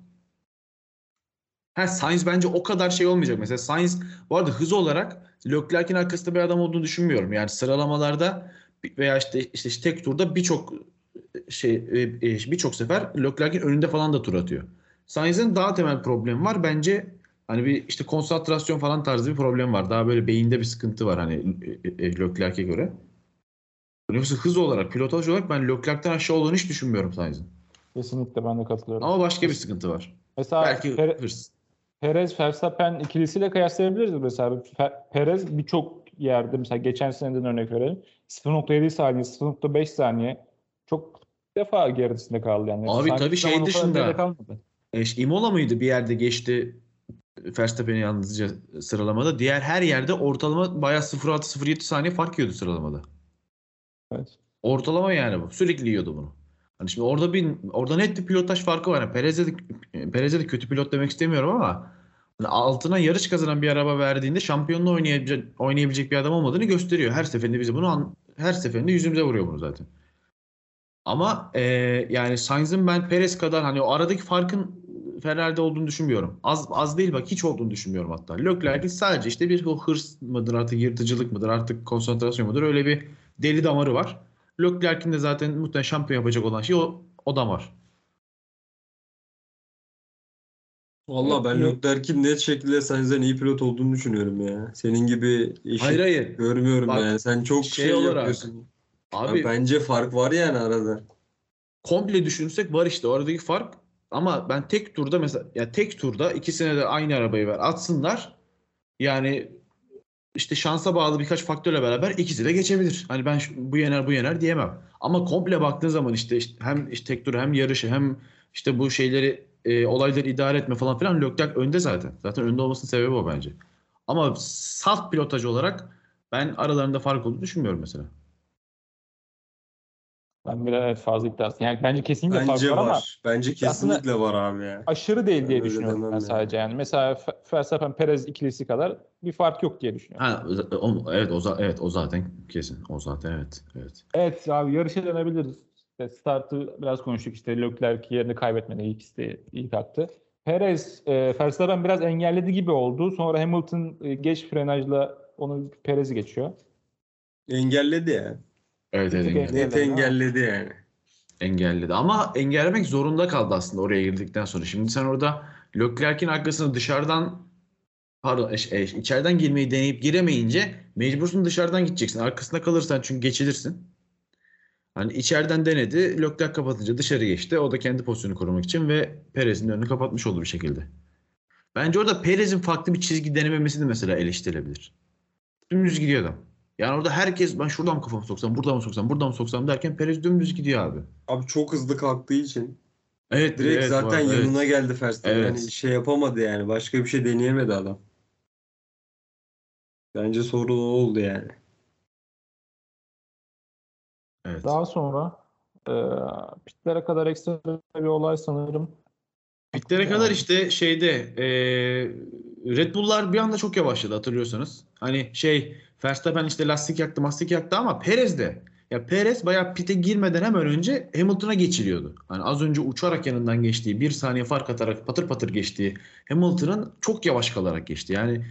Ha Sainz bence o kadar şey olmayacak. Mesela Sainz bu arada hız olarak Leclerc'in arkasında bir adam olduğunu düşünmüyorum. Yani sıralamalarda veya işte işte, işte tek turda birçok şey e, e, birçok sefer Leclerc'in önünde falan da tur atıyor. Sainz'in daha temel problemi var. Bence hani bir işte konsantrasyon falan tarzı bir problem var. Daha böyle beyinde bir sıkıntı var hani e, e, Leclerc'e göre. Yoksa hız olarak, pilotaj olarak ben Leclerc'ten aşağı olduğunu hiç düşünmüyorum Sainz'in. Kesinlikle ben de katılıyorum. Ama başka bir sıkıntı var. Mesela Belki Per- hırs. Perez Verstappen ikilisiyle kıyaslayabiliriz mesela. Perez birçok yerde mesela geçen seneden örnek verelim. 0.7 saniye, 0.5 saniye defa gerisinde kaldı yani. Abi Sanki tabii şey dışında-. E, Imola mıydı bir yerde geçti Verstappen'i yalnızca sıralamada. Diğer her yerde ortalama bayağı 0.6-0.7 saniye fark yiyordu sıralamada. Evet. Ortalama yani bu. Sürekli yiyordu bunu. Hani şimdi orada bir orada net bir pilotaj farkı var. Yani Perez'e de, Perez'e de kötü pilot demek istemiyorum ama hani altına yarış kazanan bir araba verdiğinde şampiyonluğu oynayabilecek, oynayabilecek bir adam olmadığını gösteriyor. Her seferinde bize bunu an- her seferinde yüzümüze vuruyor bunu zaten. Ama e, yani Sainz'ın ben Perez kadar hani o aradaki farkın Ferrari'de olduğunu düşünmüyorum. Az az değil bak hiç olduğunu düşünmüyorum hatta. Leclerc'in sadece işte bir o hırs mıdır artık yırtıcılık mıdır artık konsantrasyon mudur öyle bir deli damarı var. Leclerc'in de zaten muhtemelen şampiyon yapacak olan şey o, o damar. Valla ben. Leclerc'in net şekilde Sainz'den iyi pilot olduğunu düşünüyorum ya. Senin gibi eşit Hayır hayır. görmüyorum Bak, yani. Sen çok şey şey, olarak, yapıyorsun. Abi Ya bence fark var yani arada. komple düşünürsek var işte o aradaki fark. Ama ben tek turda mesela ya tek turda ikisine de aynı arabayı ver atsınlar. Yani işte şansa bağlı birkaç faktörle beraber ikisi de geçebilir. Hani ben bu yener bu yener diyemem. Ama komple baktığın zaman işte, işte hem işte tek tur hem yarışı hem işte bu şeyleri e, olayları idare etme falan filan Leclerc önde zaten. Zaten önde olmasının sebebi o bence. Ama salt pilotaj olarak ben aralarında fark olduğunu düşünmüyorum mesela. Ben biraz evet, fazla iddiasın. Yani bence kesinlikle fark Bence var, var. ama Bence kesinlikle var abi ya. aşırı değil diye Öyle düşünüyorum ben yani. sadece yani. Mesela Verstappen Perez ikilisi kadar bir fark yok diye düşünüyorum. Ha, o, evet o evet o zaten kesin. O zaten evet. Evet. Evet abi yarışa dönebiliriz. İşte startı biraz konuştuk işte Leclerc yerini kaybetmedi ikisi de ilk attı. Perez, e, Verstappen biraz engelledi gibi oldu. Sonra Hamilton e, geç frenajla onu Perez'i geçiyor. Engelledi ya. Evet evet engelledi. Net Engelledi yani. engelledi. Ama engellemek zorunda kaldı aslında oraya girdikten sonra. Şimdi sen orada Leclerc'in arkasını dışarıdan pardon eş- eş- içeriden girmeyi deneyip giremeyince mecbursun dışarıdan gideceksin. Arkasında kalırsan çünkü geçilirsin. Hani içeriden denedi. Leclerc kapatınca dışarı geçti. O da kendi pozisyonunu korumak için ve Perez'in önünü kapatmış oldu bir şekilde. Bence orada Perez'in farklı bir çizgi denememesi de mesela eleştirilebilir. Dümdüz gidiyor adam. Yani orada herkes ben şuradan mı kafamı soksam, buradan mı soksam, buradan mı soksam derken Perez dümdüz gidiyor abi. Abi çok hızlı kalktığı için Evet, direkt evet, zaten var, evet. yanına geldi Verstappen. Evet. Yani şey yapamadı yani. Başka bir şey deneyemedi adam. Bence sorun o oldu yani. Evet. Daha sonra e, pitlere kadar ekstra bir olay sanırım. Pitlere kadar işte şeyde e, Red Bull'lar bir anda çok yavaşladı hatırlıyorsanız. Hani şey Verstappen işte lastik yaktı, mastik yaktı ama Perez de ya Perez bayağı pite girmeden hemen önce Hamilton'a geçiliyordu. Hani az önce uçarak yanından geçtiği, bir saniye fark atarak patır patır geçtiği Hamilton'ın çok yavaş kalarak geçti. Yani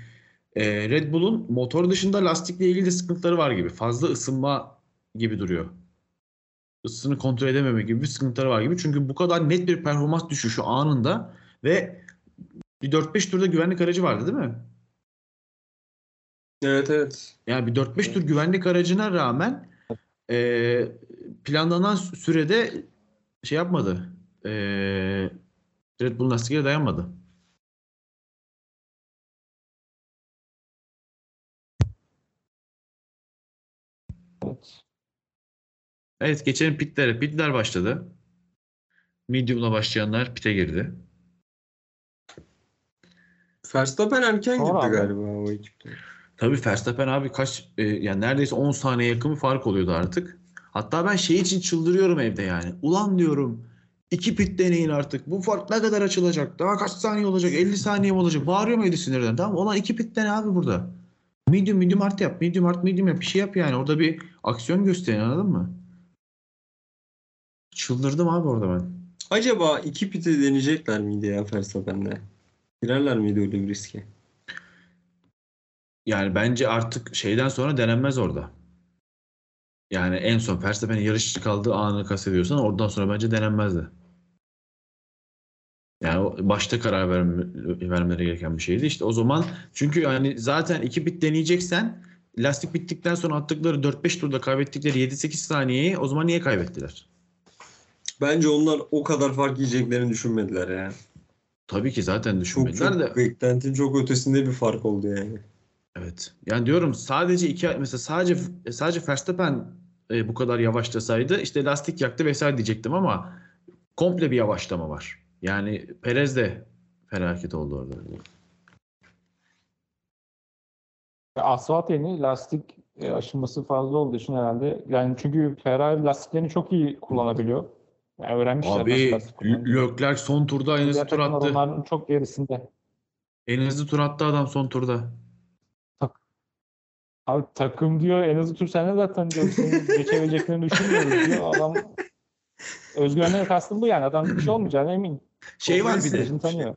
e, Red Bull'un motor dışında lastikle ilgili de sıkıntıları var gibi. Fazla ısınma gibi duruyor. Isısını kontrol edememe gibi bir sıkıntıları var gibi. Çünkü bu kadar net bir performans düşüşü anında ve bir 4-5 turda güvenlik aracı vardı değil mi? Evet evet. Yani bir 4-5 tur güvenlik aracına rağmen e, planlanan sürede şey yapmadı. E, Red Bull lastikleri dayanmadı. Evet. Evet geçelim pitlere. Pitler başladı. Medium'la başlayanlar pite girdi. Verstappen erken Sonra gitti abi. galiba o ekipte. Tabii Verstappen abi kaç e, yani neredeyse 10 saniye yakın bir fark oluyordu artık. Hatta ben şey için çıldırıyorum evde yani. Ulan diyorum iki pit deneyin artık. Bu fark ne kadar açılacak? Daha kaç saniye olacak? 50 saniye mi olacak? Bağırıyor muydu sinirden? Tamam olan iki pit dene abi burada. Medium medium art yap. Medium art medium yap. Bir şey yap yani. Orada bir aksiyon gösterin anladın mı? Çıldırdım abi orada ben. Acaba iki piti deneyecekler miydi ya Verstappen'le? Girerler miydi öyle bir riske? Yani bence artık şeyden sonra denenmez orada. Yani en son Verstappen'in yarışçı kaldığı anı kastediyorsan oradan sonra bence denenmezdi. Yani başta karar verme, vermeleri gereken bir şeydi. İşte o zaman çünkü yani zaten iki bit deneyeceksen lastik bittikten sonra attıkları 4-5 turda kaybettikleri 7-8 saniyeyi o zaman niye kaybettiler? Bence onlar o kadar fark yiyeceklerini düşünmediler ya. Tabii ki zaten Çok düşünmediler çok de. beklentinin çok ötesinde bir fark oldu yani. Evet. Yani diyorum sadece iki mesela sadece sadece Verstappen e, bu kadar yavaşlasaydı işte lastik yaktı vesaire diyecektim ama komple bir yavaşlama var. Yani Perez de felaket oldu orada. Asfalt yeni lastik e, aşınması fazla olduğu için herhalde. Yani çünkü Ferrari lastiklerini çok iyi kullanabiliyor. Yani öğrenmişler Abi. Leclerc son turda en hızlı tur attı. onların çok gerisinde. En hızlı tur attı adam son turda. Abi takım diyor en hızlı tur sende zaten diyor. Geçebileceklerini düşünmüyoruz diyor. Adam özgüvenine kastım bu yani. Adam bir şey olmayacağına emin. Şey var bir de. Tanıyor.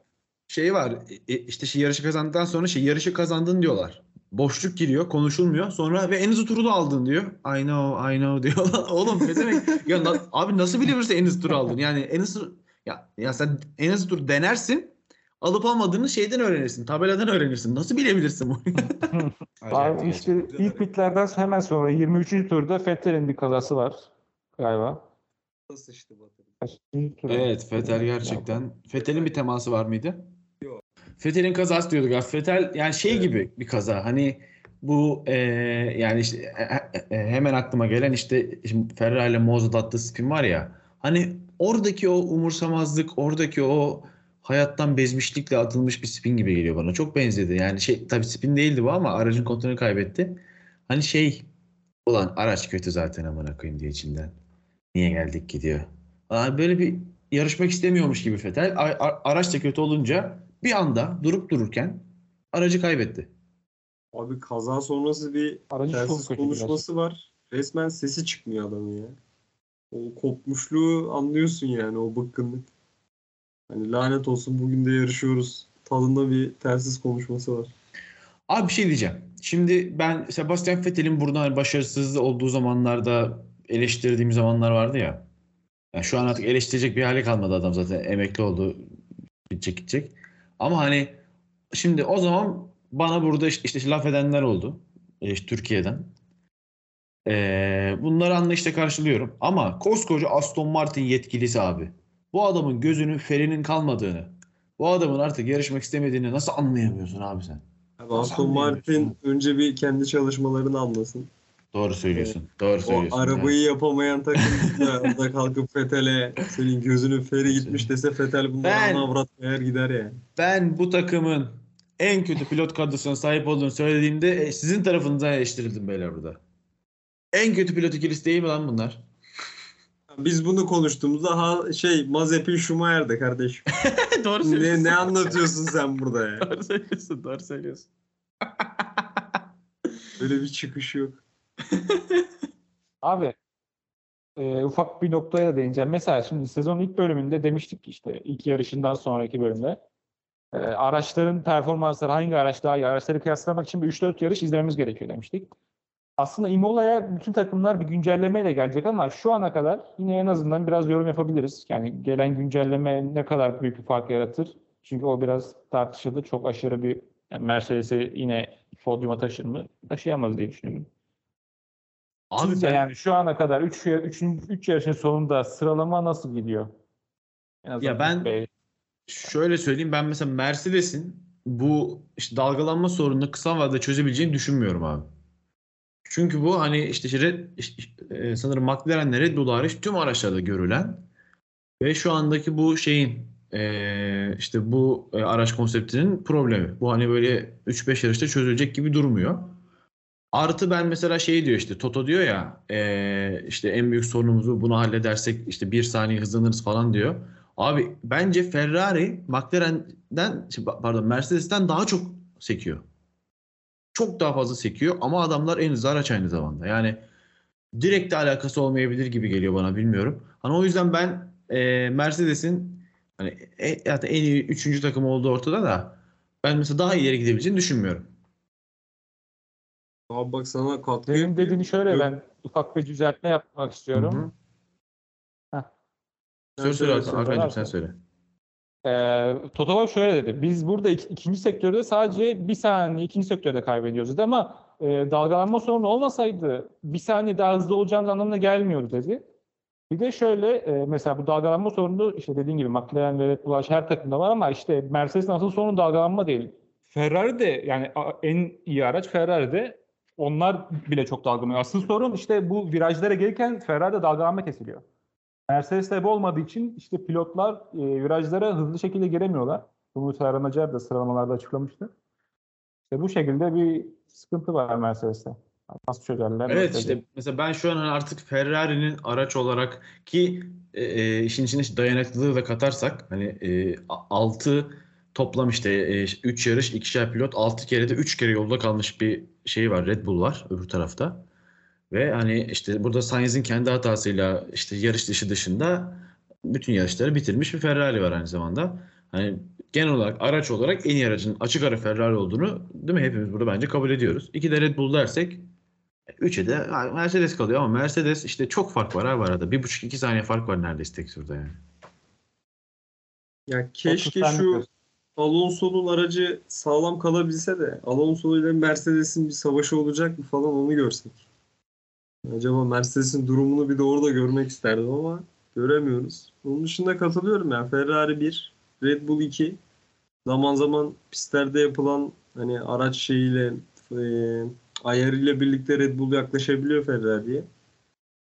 Şey var. e, işte şey yarışı kazandıktan sonra şey yarışı kazandın diyorlar. Boşluk giriyor, konuşulmuyor. Sonra ve en hızlı turu da aldın diyor. I know, I know diyor. Lan Oğlum ne demek? ya na- abi nasıl bilebilirsin en hızlı turu aldın? Yani en hızlı ya ya sen en hızlı tur denersin. Alıp almadığını şeyden öğrenirsin. Tabeladan öğrenirsin. Nasıl bilebilirsin bunu? Abi işte ilk pitlerden hemen sonra 23. turda Vettel'in bir kazası var galiba. Kaçıncı tur? Evet, Vettel gerçekten. Vettel'in bir teması var mıydı? Yok. Vettel'in kazası diyorduk. Vettel yani şey gibi bir kaza. Hani bu e, yani işte e, e, hemen aklıma gelen işte şimdi Ferrari ile Mozart attığı spin var ya. Hani oradaki o umursamazlık, oradaki o hayattan bezmişlikle atılmış bir spin gibi geliyor bana. Çok benzedi. Yani şey tabii spin değildi bu ama aracın kontrolünü kaybetti. Hani şey ulan araç kötü zaten amına koyayım diye içinden. Niye geldik gidiyor. Aa, böyle bir yarışmak istemiyormuş gibi a- araç da kötü olunca bir anda durup dururken aracı kaybetti. Abi kaza sonrası bir Aracı telsiz konuşması var. Resmen sesi çıkmıyor adamın ya. O kopmuşluğu anlıyorsun yani o bıkkınlık. Hani lanet olsun bugün de yarışıyoruz. Tadında bir telsiz konuşması var. Abi bir şey diyeceğim. Şimdi ben Sebastian Vettel'in burada hani başarısız olduğu zamanlarda eleştirdiğim zamanlar vardı ya. Yani şu an artık eleştirecek bir hali kalmadı adam zaten. Emekli oldu. Gidecek gidecek. Ama hani şimdi o zaman bana burada işte, işte laf edenler oldu. E, işte Türkiye'den. Ee, bunları anlayışla karşılıyorum. Ama koskoca Aston Martin yetkilisi abi. Bu adamın gözünün ferinin kalmadığını, bu adamın artık yarışmak istemediğini nasıl anlayamıyorsun abi sen? Abi Aston Martin önce bir kendi çalışmalarını anlasın. Doğru söylüyorsun. Doğru O söylüyorsun. arabayı yapamayan takım da kalkıp Fethel'e senin gözünün feri gitmiş dese Fethel bundan avrat eğer gider yani. Ben bu takımın en kötü pilot kadrosuna sahip olduğunu söylediğimde e, sizin tarafınızdan eleştirildim beyler burada. En kötü pilot ikilisi değil mi lan bunlar? Biz bunu konuştuğumuzda ha şey Mazepin Schumacher'de kardeşim. doğru ne, ne anlatıyorsun sen burada ya? Doğru söylüyorsun. Doğru söylüyorsun. Böyle bir çıkış yok. Abi e, ufak bir noktaya da değineceğim. Mesela şimdi sezonun ilk bölümünde demiştik ki işte ilk yarışından sonraki bölümde e, araçların performansları hangi araç daha iyi araçları kıyaslamak için bir 3-4 yarış izlememiz gerekiyor demiştik. Aslında Imola'ya bütün takımlar bir güncellemeyle gelecek ama şu ana kadar yine en azından biraz yorum yapabiliriz. Yani gelen güncelleme ne kadar büyük bir fark yaratır. Çünkü o biraz tartışıldı. Çok aşırı bir yani Mercedes'i yine podyuma taşır mı? Taşıyamaz diye düşünüyorum. Abi Sizce ben, yani şu ana kadar 3 3 3 yarışın sonunda sıralama nasıl gidiyor? En azından Ya ben- şöyle söyleyeyim ben mesela Mercedes'in bu işte dalgalanma sorununu kısa vadede çözebileceğini düşünmüyorum abi. Çünkü bu hani işte Red, işte, e, sanırım McLaren'le Red Bull hariç tüm araçlarda görülen ve şu andaki bu şeyin e, işte bu e, araç konseptinin problemi. Bu hani böyle 3-5 yarışta çözülecek gibi durmuyor. Artı ben mesela şey diyor işte Toto diyor ya işte en büyük sorunumuzu bunu halledersek işte bir saniye hızlanırız falan diyor. Abi bence Ferrari McLaren'den şey, pardon Mercedes'ten daha çok sekiyor. Çok daha fazla sekiyor ama adamlar en hızlı araç aynı zamanda. Yani direkt de alakası olmayabilir gibi geliyor bana bilmiyorum. Hani o yüzden ben e, Mercedes'in hani e, zaten en iyi üçüncü takım olduğu ortada da ben mesela daha ileri gidebileceğini düşünmüyorum. Abi bak sana katkı Benim dediğini şöyle ben ufak bir düzeltme yapmak istiyorum. Hı hı. Söyle söyle söyle, Hakan, söyle. Hakan'cığım sen söyle. Ee, Toto Wolff şöyle dedi. Biz burada ik- ikinci sektörde sadece bir saniye ikinci sektörde kaybediyoruz dedi ama e, dalgalanma sorunu olmasaydı bir saniye daha hızlı olacağımız anlamına gelmiyor dedi. Bir de şöyle e, mesela bu dalgalanma sorunu işte dediğin gibi McLaren ve Red Bull her takımda var ama işte Mercedes'in asıl sorunu dalgalanma değil. Ferrari de yani en iyi araç Ferrari'de onlar bile çok dalgalanıyor. Asıl sorun işte bu virajlara gelirken Ferrari'de dalgalanma kesiliyor. Mercedes'te bu olmadığı için işte pilotlar e, virajlara hızlı şekilde giremiyorlar. Bunu Serhan Acar da sıralamalarda açıklamıştı. İşte bu şekilde bir sıkıntı var Mercedes'te. Nasıl çözerler? Evet nasıl işte mesela ben şu an hani artık Ferrari'nin araç olarak ki e, e, işin içine dayanıklılığı da katarsak hani e, 6 toplam işte 3 yarış ikişer pilot 6 kere de 3 kere yolda kalmış bir şey var Red Bull var öbür tarafta. Ve hani işte burada Sainz'in kendi hatasıyla işte yarış dışı dışında bütün yarışları bitirmiş bir Ferrari var aynı zamanda. Hani genel olarak araç olarak en iyi aracın açık ara Ferrari olduğunu değil mi hepimiz burada bence kabul ediyoruz. İki de Red Bull dersek Üçe de Mercedes kalıyor ama Mercedes işte çok fark var abi arada. Bir buçuk iki saniye fark var neredeyse tek turda yani. Ya keşke şu Alonso'nun aracı sağlam kalabilse de Alonso ile Mercedes'in bir savaşı olacak mı falan onu görsek. Acaba Mercedes'in durumunu bir de orada görmek isterdim ama göremiyoruz. Onun dışında katılıyorum ya. Ferrari 1, Red Bull 2. Zaman zaman pistlerde yapılan hani araç şeyiyle e, ayarıyla birlikte Red Bull yaklaşabiliyor Ferrari'ye.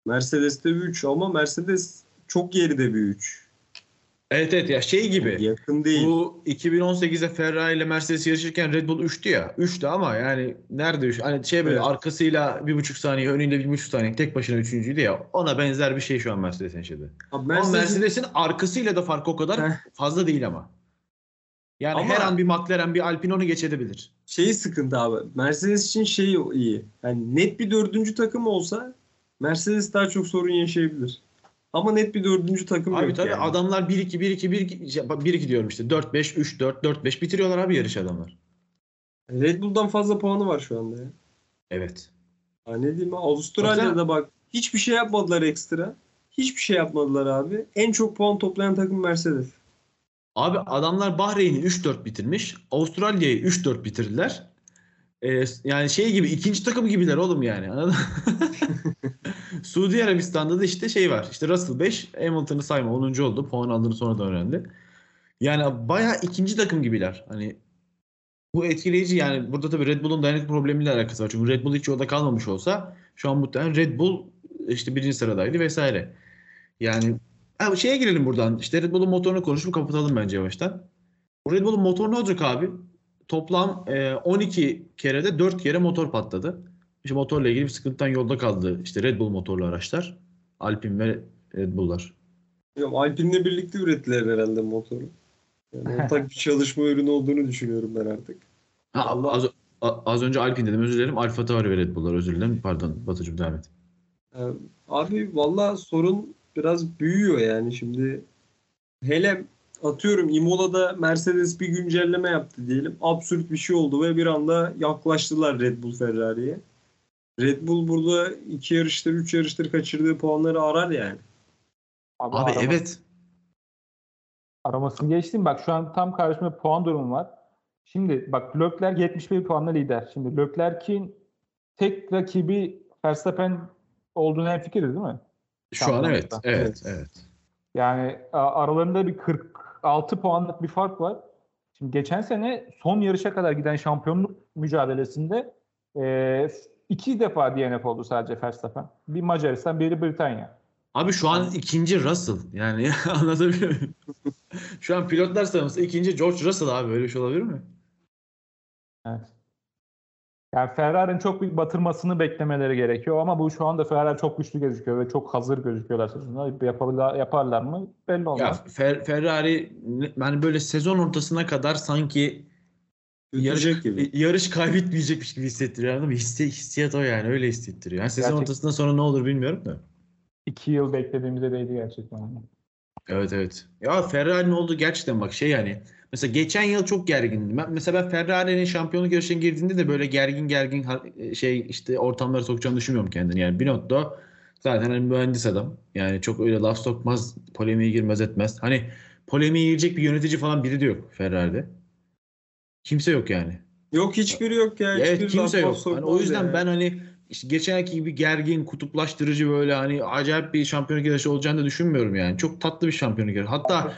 Mercedes'te bir 3 ama Mercedes çok geride bir 3. Evet evet ya şey gibi. Yakın değil. Bu 2018'de Ferrari ile Mercedes yarışırken Red Bull 3'tü ya. 3'tü ama yani nerede 3? Hani şey böyle Evet. arkasıyla bir buçuk saniye önüyle bir buçuk saniye tek başına üçüncüydü ya. Ona benzer bir şey şu an Mercedes yaşadı. Abi Ama Mercedes- Mercedes'in arkasıyla da fark o kadar Heh. fazla değil ama. Yani Ama- her an bir McLaren bir Alpine onu geçebilir. şeyi sıkıntı abi. Mercedes için şey iyi. Yani net bir dördüncü takım olsa Mercedes daha çok sorun yaşayabilir. Ama net bir dördüncü takım Abi yok tabii yani. adamlar 1-2 1-2 1-2 1-2 diyorum işte 4-5 3-4 4-5 bitiriyorlar abi yarış adamlar. Red Bull'dan fazla puanı var şu anda ya. Evet. Ha ne diyeyim Avustralya'da bak hiçbir şey yapmadılar ekstra. Hiçbir şey yapmadılar abi. En çok puan toplayan takım Mercedes. Abi adamlar Bahreyn'i 3-4 bitirmiş. Avustralya'yı 3-4 bitirdiler. Ee, yani şey gibi ikinci takım gibiler oğlum yani. Anladın? Suudi Arabistan'da da işte şey var. İşte Russell 5, Hamilton'ı sayma 10. oldu. Puan aldığını sonradan öğrendi. Yani bayağı ikinci takım gibiler. Hani bu etkileyici yani burada tabii Red Bull'un dayanıklı problemiyle alakası var. Çünkü Red Bull hiç yolda kalmamış olsa şu an muhtemelen Red Bull işte birinci sıradaydı vesaire. Yani ha, şeye girelim buradan. İşte Red Bull'un motorunu konuşup kapatalım bence yavaştan. Bu Red Bull'un motoru ne olacak abi? Toplam e, 12 kerede 4 kere motor patladı. İşte motorla ilgili bir sıkıntıdan yolda kaldı. İşte Red Bull motorlu araçlar. Alpine ve Red Bull'lar. Alpine'le birlikte ürettiler herhalde motoru. Yani ortak bir çalışma ürünü olduğunu düşünüyorum ben artık. Ha, Allah- az, az önce Alpine dedim özür dilerim. Alfa Tauri ve Red Bull'lar özür dilerim. Pardon Batucuğum devam et. Ee, Abi valla sorun biraz büyüyor yani şimdi. Hele atıyorum Imola'da Mercedes bir güncelleme yaptı diyelim. Absürt bir şey oldu ve bir anda yaklaştılar Red Bull Ferrari'ye. Red Bull burada iki yarıştır, üç yarıştır kaçırdığı puanları arar yani. Abi arama- evet. Aramasını geçtim. Bak şu an tam karşımda puan durumu var. Şimdi bak Leclerc 71 puanla lider. Şimdi Leclerc'in tek rakibi Verstappen olduğunu hemfikiriz değil mi? Şu an evet. Evet. Evet. Yani aralarında bir 46 puanlık bir fark var. Şimdi geçen sene son yarışa kadar giden şampiyonluk mücadelesinde e, iki defa DNF oldu sadece Verstappen. Bir Macaristan, biri Britanya. Abi şu an ikinci Russell. Yani anlatabiliyor muyum? şu an pilotlar sıralamasında ikinci George Russell abi. Böyle bir şey olabilir mi? Evet. Yani Ferrari'nin çok büyük batırmasını beklemeleri gerekiyor ama bu şu anda Ferrari çok güçlü gözüküyor ve çok hazır gözüküyorlar sezonda. Yaparlar, yaparlar mı belli Ya olmaz. Fer- Ferrari yani böyle sezon ortasına kadar sanki yarış, gibi. yarış kaybetmeyecekmiş gibi hissettiriyor anladın mı? Hissi, hissiyat o yani öyle hissettiriyor. Yani sezon Gerçek- ortasından sonra ne olur bilmiyorum da. İki yıl beklediğimize değdi gerçekten. Evet evet. Ya Ferrari'nin olduğu gerçekten bak şey yani. Mesela geçen yıl çok gergindim. Ben, mesela ben Ferrari'nin şampiyonluk yarışına girdiğinde de böyle gergin gergin ha- şey işte ortamlara sokacağını düşünmüyorum kendini. Yani Binotto zaten hani mühendis adam. Yani çok öyle laf sokmaz, polemiğe girmez etmez. Hani polemiğe girecek bir yönetici falan biri de yok Ferrari'de. Kimse yok yani. Yok hiçbiri yok ya. Evet hiçbiri kimse yok. Hani o yüzden yani. ben hani işte geçenki gibi gergin, kutuplaştırıcı böyle hani acayip bir şampiyonluk yarışı olacağını da düşünmüyorum yani. Çok tatlı bir şampiyonluk yarışı. Hatta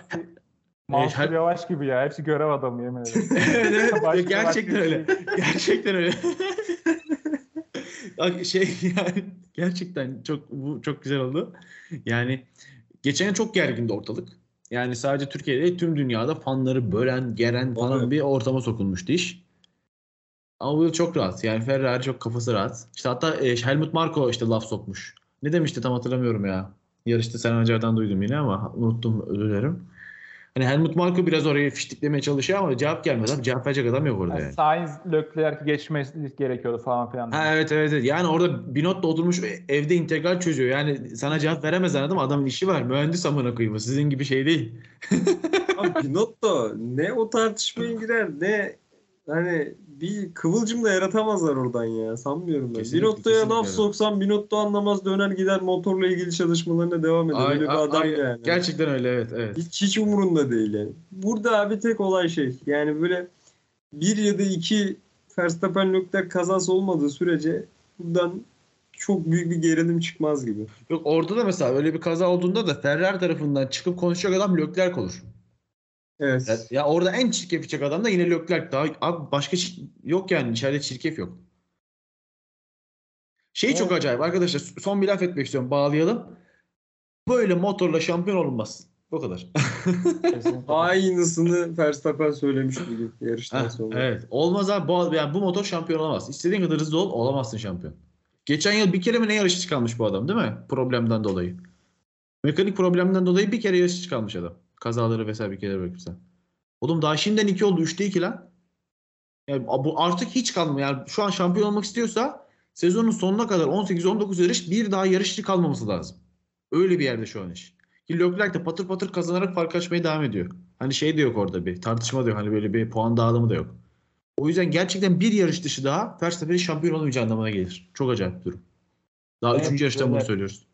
Mansur her- Yavaş gibi ya. Hepsi görev adamı yemin ederim. evet, evet. Başka- gerçekten öyle. Gerçekten öyle. Bak şey yani gerçekten çok bu çok güzel oldu. Yani geçen yıl çok gergindi ortalık. Yani sadece Türkiye'de değil, tüm dünyada fanları bölen, geren falan Evet. bir ortama sokulmuştu iş. Ama bu yıl çok rahat. Yani Ferrari çok kafası rahat. İşte hatta e, Helmut Marko işte laf sokmuş. Ne demişti tam hatırlamıyorum ya. Yarışta Sen Acar'dan duydum yine ama unuttum özür dilerim. Hani Helmut Marko biraz orayı fiştiklemeye çalışıyor ama cevap gelmedi. Abi. Cevap verecek adam yok orada Yani yani. Sainz Leclerc'i geçmesi gerekiyordu falan filan. Ha, evet evet evet. Yani orada Binotto oturmuş evde integral çözüyor. Yani sana cevap veremez anladın mı? Adamın işi var. Mühendis amına koyayım. Sizin gibi şey değil. Abi Binotto ne o tartışmaya girer ne hani bir kıvılcım da yaratamazlar oradan ya. Sanmıyorum ben. Kesinlikle, Binotto'ya kesinlikle laf öyle. soksam Binotto anlamaz döner gider motorla ilgili çalışmalarına devam eder. Ay- Öyle bir ay- adam ay- yani. Gerçekten öyle evet evet. Hiç, hiç umurunda değil yani. Burada abi tek olay şey yani böyle bir ya da iki Verstappen Leclerc kazası olmadığı sürece buradan çok büyük bir gerilim çıkmaz gibi. Yok orada da mesela öyle bir kaza olduğunda da Ferrari tarafından çıkıp konuşacak adam Leclerc olur. Evet. Ya, ya orada en çirkef çıkacak adam da yine Leclerc. Daha abi başka yok yani içeride çirkef yok. Şey çok Evet. acayip arkadaşlar son bir laf etmek istiyorum bağlayalım. Böyle motorla şampiyon olunmaz. Bu kadar. Aynısını Verstappen söylemiş bugün yarıştan sonra. evet. Olmaz abi. Bu, yani bu motor şampiyon olamaz. İstediğin kadar hızlı ol olamazsın şampiyon. Geçen yıl bir kere mi ne yarışı çıkarmış bu adam değil mi? Problemden dolayı. Mekanik problemden dolayı bir kere yarışı çıkarmış adam. Kazaları vesaire bir kere bırakırsa. Oğlum daha şimdiden 2 oldu. 3'te 2 lan. Yani bu artık hiç kalmıyor. Yani şu an şampiyon olmak istiyorsa sezonun sonuna kadar 18-19 yarış bir daha yarışçı kalmaması lazım. Öyle bir yerde şu an iş. Ki Leclerc de patır patır kazanarak fark açmaya devam ediyor. Hani şey de yok orada bir tartışma da yok. Hani böyle bir puan dağılımı da yok. O yüzden gerçekten bir yarış dışı daha Verstappen'in şampiyon olamayacağı anlamına gelir. Çok acayip bir durum. Daha Evet, üçüncü yarıştan bunu söylüyoruz.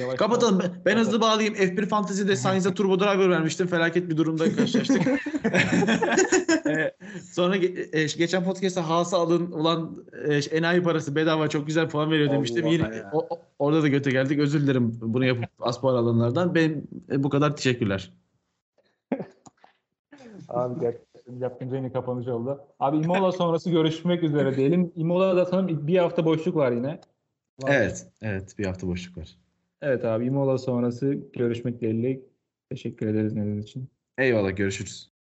Yavaş Kapatalım. Ben, ben hızlı bağlayayım. F1 Fantasy'de Sainz'e Turbo Driver vermiştim. Felaket bir durumda karşılaştık. Ee, Sonra ge- e, geçen podcast'ta Haas'a alın ulan e, enayi parası bedava çok güzel puan veriyor demiştim. Allah Yine o- orada da göte geldik. Özür dilerim bunu yapıp az puan alanlardan. Ben e, bu kadar teşekkürler. Abi gerçekten en iyi kapanış oldu. Abi Imola sonrası görüşmek üzere diyelim. Imola'da sanırım bir hafta boşluk var yine. Var. Evet. Evet. Bir hafta boşluk var. Evet abi Imola sonrası görüşmek dileğiyle. Teşekkür ederiz dinlediğiniz için. Eyvallah görüşürüz.